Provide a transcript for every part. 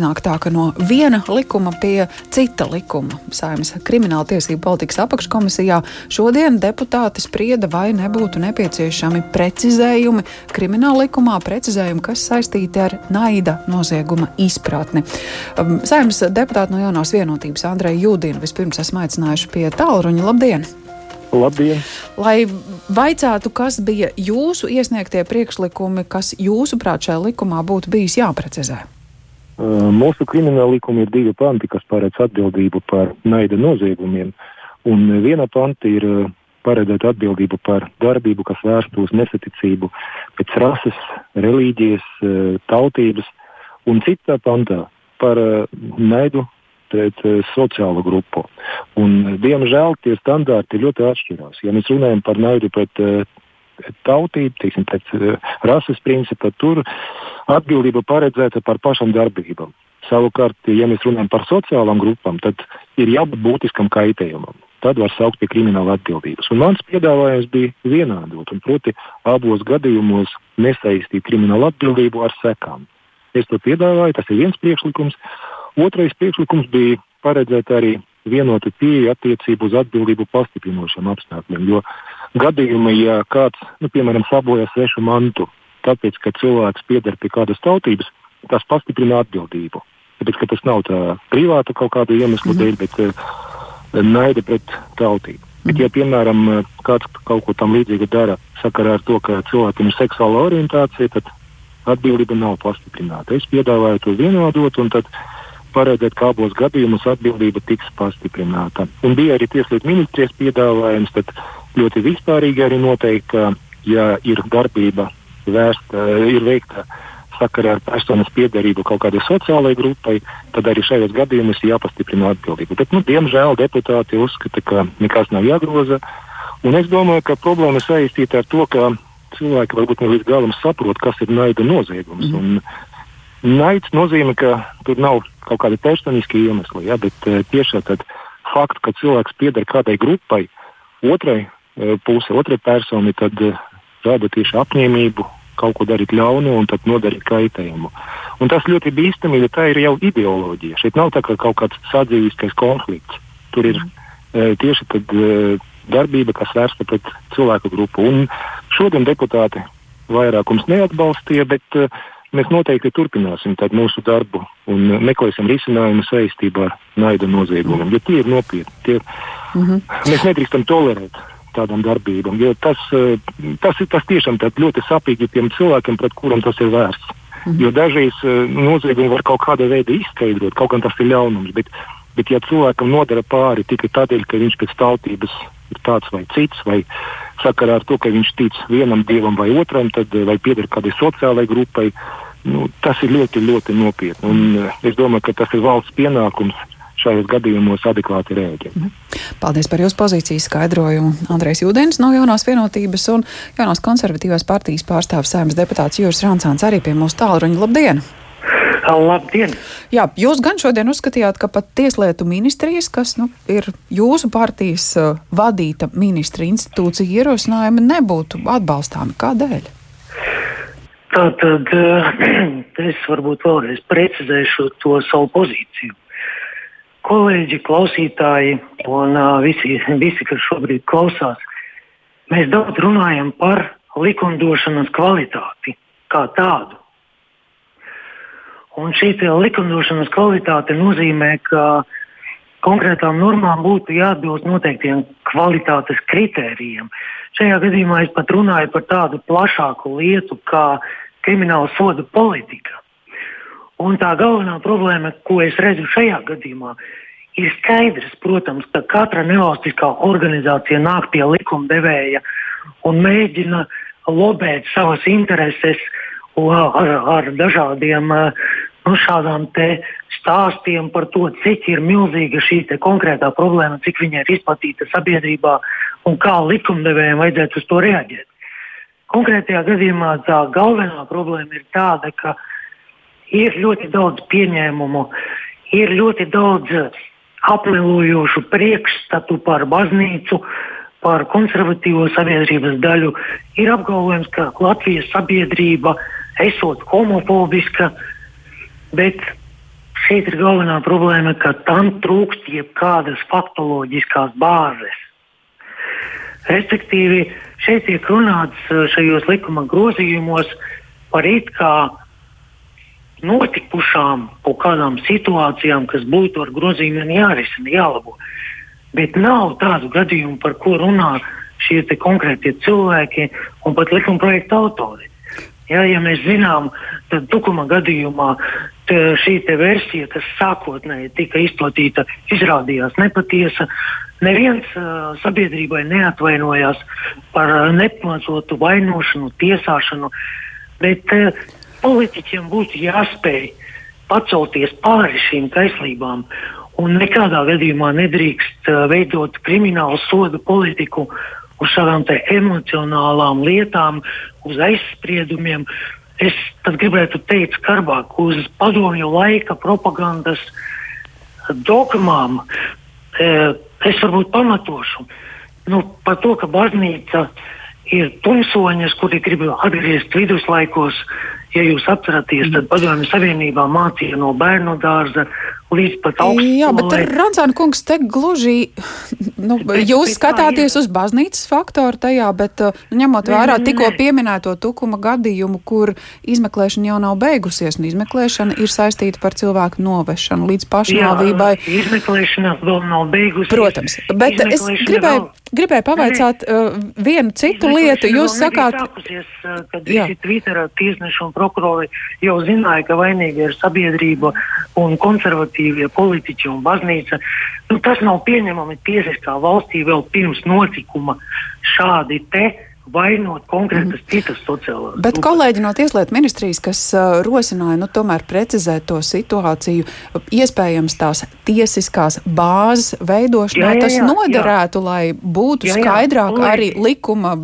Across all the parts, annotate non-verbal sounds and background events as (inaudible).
Nāk tā, ka no viena likuma pie cita likuma Saimnes krimināla tiesību politikas apakškomisijā šodien deputāti sprieda, vai nebūtu nepieciešami precizējumi krimināla likumā, precizējumi, kas saistīti ar naida nozieguma izpratni. Um, Saimnes deputāti no jaunās vienotības Andreja Jūdina vispirms esmu aicinājuši pie tālruņa. Labdien! Labdien! Lai vaicātu, kas bija jūsu iesniegtie priekšlikumi, kas jūsuprāt šajā likumā būtu bijis jāprecizē? Mūsu krimināla likuma ir divi panti, kas paredz atbildību par naida noziegumiem. Un viena panta ir paredzēta atbildība par darbību, kas vērsta uz nesaticību pēc rases, reliģijas, tautības, un citā pantā par naidu pret sociālo grupu. Un, diemžēl tie standarti ļoti atšķirās. Ja mēs runājam par naidu pret tautību, teiksim, pēc rases principa, tur atbildība paredzēta par pašām darbībām. Savukārt, ja mēs runājam par sociālām grupām, tad ir jābūt būtiskam kaitējumam. Tad var saukt pie krimināla atbildības. Un mans piedāvājums bija vienādot, proti, abos gadījumos nesaistīt kriminālu atbildību ar sekām. Es to piedāvāju, tas ir viens priekšlikums. Otrais priekšlikums bija paredzēt arī vienotu pieeju attiecību uz atbildību pastiprinošiem apstākļiem. Jo gadījumi, ja kāds, nu, piemēram, sabojā svešu mantu, tāpēc, ka cilvēks pieder pie kādas tautības, tas pastiprina atbildību. Tāpēc, ka tas nav tā privāta kaut kāda iemesla mm -hmm. dēļ, bet uh, naida pret tautību. Bet, ja, piemēram, kāds kaut ko tam līdzīgu dara sakarā ar to, ka cilvēkam ir seksuāla orientācija, tad atbildība nav pastiprināta. Es piedāvāju to vienādot, un tad paredzēt, ka abos gadījumos atbildība tiks pastiprināta. Un bija arī Tieslietu ministrijas piedāvājums, tad ļoti vispārīgi arī noteikti, ka, ja ir darbība vērsta, ir veikta sakarā ar personas piedarību kaut kādai sociālajai grupai, tad arī šajos gadījumos ir jāpastiprina atbildība. Bet, nu, diemžēl deputāti uzskata, ka nekas nav jāgroza. Un es domāju, ka problēma saistīta ar to, ka cilvēki varbūt ne līdz galam saprot, kas ir naida noziegums. Mm. Un naids nozīmē, ka tur nav kaut kāda personiska iemesla, ja, bet tieši tāda fakta, ka cilvēks pieder kādai grupai, otrai pusē, otrai personai, tad rada tieši apņēmību kaut ko darīt ļaunu un tad nodarīt kaitējumu. Un tas ļoti bīstami, jo tā ir jau ideoloģija. Šeit nav tā kā kaut kāds sadzīviskais konflikts. Tur ir e, tieši tad, e, darbība, kas vērsta pret cilvēku grupu. Un šodien deputāti vairākums neatbalstīja, bet e, mēs noteikti turpināsim mūsu darbu un meklēsim risinājumu saistībā ar naida noziegumiem, jo tie ir nopietni. Tie, mm -hmm. Mēs nedrīkstam tolerēt tādām darbībām. Jo tas, eh, tas ir tas tiešām ļoti sāpīgi tiem cilvēkiem, pret kuriem tas ir vērsts. Mm -hmm. Jo dažreiz eh, noziegumi var kaut kādā veidā izskaidrot, kaut gan tas ir ļaunums. Bet, bet ja cilvēkam nodara pāri tikai tādēļ, ka viņš pēc tautības ir tāds vai cits, vai sakarā ar to, ka viņš tic vienam dievam vai otram, tad, eh, vai pieder kādai sociālai grupai, nu, tas ir ļoti, ļoti nopietni. Un, es domāju, ka tas ir valsts pienākums šajos gadījumos adekvāti rēģēt. Mhm. Paldies par jūsu pozīcijas skaidrojumu. Andrejs Jūdenis no jaunās vienotības un jaunās konservatīvās partijas pārstāvs saimnes deputāts Jūras Rancāns arī pie mūsu tālruņa. Labdien! Labdien! Jā, jūs gan šodien uzskatījāt, ka pat Tieslietu ministrijas, kas nu, ir jūsu partijas uh, vadīta ministra institūcija, ierosinājumi nebūtu atbalstāmi. Kādēļ? Tā tad uh, (clears throat) es varbūt vēlreiz precizēšu to savu pozīciju kolēģi, klausītāji un uh, visi, visi, kas šobrīd klausās, mēs daudz runājam par likumdošanas kvalitāti kā tādu. Un šī likumdošanas kvalitāte nozīmē, ka konkrētām normām būtu jāatbilst noteiktiem kvalitātes kritērijiem. Šajā gadījumā es pat runāju par tādu plašāku lietu kā krimināla soda politika. Un tā galvenā problēma, ko es redzu šajā gadījumā, ir skaidrs, protams, ka katra nevalstiskā organizācija nāk pie likumdevēja un mēģina lobēt savas intereses ar, ar dažādiem nu, šādām stāstiem par to, cik ir milzīga šī konkrētā problēma, cik viņa ir izplatīta sabiedrībā un kā likumdevējiem vajadzētu uz to reaģēt. Konkrētajā gadījumā tā galvenā problēma ir tāda, ka ir ļoti daudz pieņēmumu, ir ļoti daudz apmelojošu priekšstatu par baznīcu, par konservatīvo sabiedrības daļu. Ir apgalvojums, ka Latvijas sabiedrība esot homofobiska, bet šeit ir galvenā problēma, ka tam trūkst jebkādas faktoloģiskās bāzes. Respektīvi, šeit tiek runāts eh, šajos likuma grozījumos par it kā notikušām kaut kādām situācijām, kas būtu ar grozījumiem jārisina, jālabo. Bet nav tādu gadījumu, par ko runā šie konkrētie cilvēki un pat likuma projekta autori. Ja, ja mēs zinām, tad Tukuma gadījumā šī versija, kas sākotnēji tika izplatīta, izrādījās nepatiesa. Neviens uh, sabiedrībai neatvainojās par nepamatotu vainošanu, tiesāšanu, bet uh, politiķiem būtu jāspēj pacelties pāri šīm kaislībām un nekādā gadījumā nedrīkst uh, veidot kriminālu sodu politiku uz šādām emocionālām lietām, uz aizspriedumiem. Es gribētu teikt, skarbāk uz padomju laika propagandas dogmām. E, es varbūt pamatošu nu, par to, ka baznīca ir tumsoņas, kuri grib atgriezt viduslaikos. Ja jūs atceraties, tad Padomju Savienībā mācīja no bērnu dārza līdz pat augstskolai. Jā, bet Rancāna kungs te gluži, nu, jūs skatāties uz baznīcas faktoru tajā, bet uh, nu, ņemot vērā tikko pieminēto tukuma gadījumu, kur izmeklēšana jau nav beigusies, un izmeklēšana ir saistīta par cilvēku novešanu līdz pašnāvībai. Jā, izmeklēšana vēl nav beigusies. Protams, bet es gribēju, vēl... gribēju pavaicāt uh, vienu citu lietu. Jūs sakāt, sākusies, uh, kad visi Twitterā tiesneši un prokurori jau zināja, ka vainīga ir sabiedrība un konservatīva konservatīvie politiķi un baznīca. Nu, tas nav pieņemami tiesiskā valstī vēl pirms notikuma šādi te vainot konkrētas mm. citas sociālās. Bet grupas. kolēģi no Tieslietu ministrijas, kas uh, rosināja nu, tomēr precizēt to situāciju, iespējams tās tiesiskās bāzes veidošanā, jā, jā, jā, tas noderētu, jā. lai būtu jā, jā, skaidrāk kolēģi. arī likuma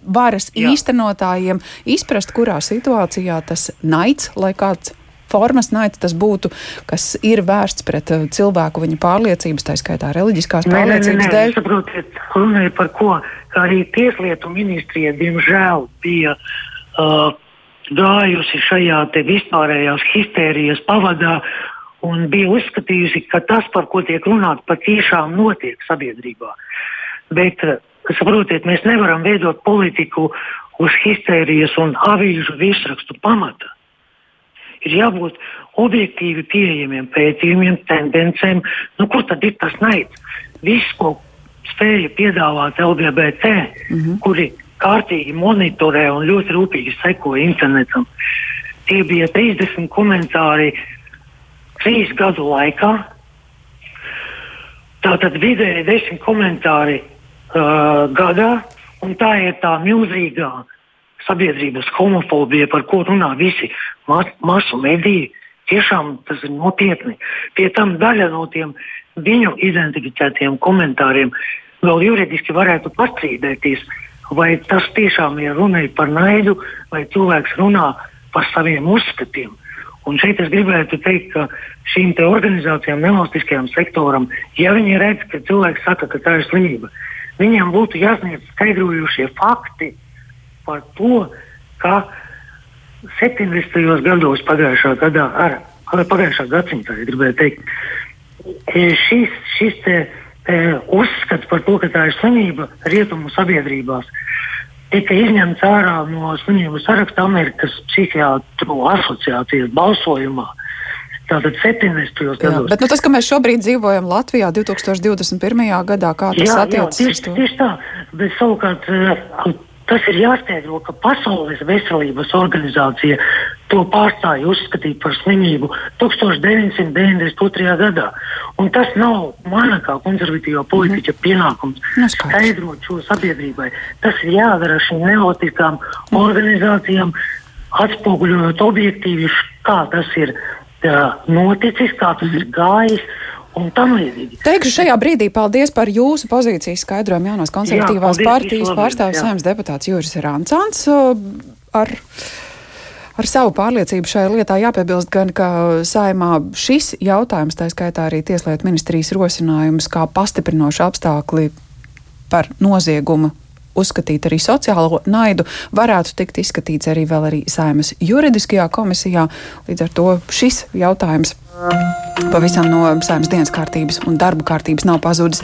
varas jā. īstenotājiem izprast, kurā situācijā tas naids, lai kāds formas naids tas būtu, kas ir vērsts pret uh, cilvēku viņa pārliecības, tā skaitā reliģiskās nē, pārliecības nē, nē, dēļ. Saprotiet, runa ir par ko, arī Tieslietu ministrija, diemžēl, bija uh, gājusi šajā vispārējās histērijas pavadā un bija uzskatījusi, ka tas, par ko tiek runāts, patiešām notiek sabiedrībā. Bet, uh, saprotiet, mēs nevaram veidot politiku uz histērijas un avīžu virsrakstu pamata ir jābūt objektīvi pieejamiem pētījumiem, tendencēm. Nu, kur tad ir tas naids? Viss, ko spēja piedāvāt LGBT, mm -hmm. kuri kārtīgi monitorē un ļoti rūpīgi seko internetam. Tie bija 30 komentāri trīs gadu laikā. Tātad vidēji 10 komentāri uh, gadā, un tā ir tā milzīgā sabiedrības homofobija, par ko runā visi mas, masu mediji. Tiešām tas ir nopietni. Pie tam daļa no tiem viņu identificētiem komentāriem vēl juridiski varētu pastrīdēties, vai tas tiešām ir runa par naidu, vai cilvēks runā par saviem uzskatiem. Un šeit es gribētu teikt, ka šīm organizācijām, nevalstiskajam sektoram, ja viņi redz, ka cilvēks saka, ka tā ir slimība, viņiem būtu jāsniedz skaidrojušie fakti, par to, ka 70. gados pagājušā gadā, ar, ar pagājušā gadsimta, ja gribēju teikt, e, šis, šis te, te uzskats par to, ka tā ir slimība rietumu sabiedrībās, tika izņemts ārā no slimību saraksta Amerikas psihiatru asociācijas balsojumā. Tātad 70. gados. Bet nu, tas, ka mēs šobrīd dzīvojam Latvijā 2021. gadā, kā tas attiecas uz to? Tieši tā, bet savukārt e, Tas ir jāskaidro, ka Pasaules veselības organizācija to pārstāja uzskatīt par slimību 1992. gadā. Un tas nav mana kā konservatīvā politiķa mm. pienākums nu, skaidrot šo sabiedrībai. Tas ir jādara šīm nevalstiskām mm. organizācijām, atspoguļojot objektīvi, kā tas ir uh, noticis, kā tas ir gājis un tam līdzīgi. Teikšu šajā brīdī paldies par jūsu pozīcijas skaidrojumu jaunās konservatīvās jā, partijas pārstāvis saimnes deputāts Juris Rancāns. Uh, ar, Ar savu pārliecību šajā lietā jāpiebilst gan, ka saimā šis jautājums, tā skaitā arī Tieslietu ministrijas rosinājums, kā pastiprinošu apstākli par noziegumu uzskatīt arī sociālo naidu, varētu tikt izskatīts arī vēl arī saimas juridiskajā komisijā. Līdz ar to šis jautājums pavisam no saimas dienas kārtības un darba kārtības nav pazudis.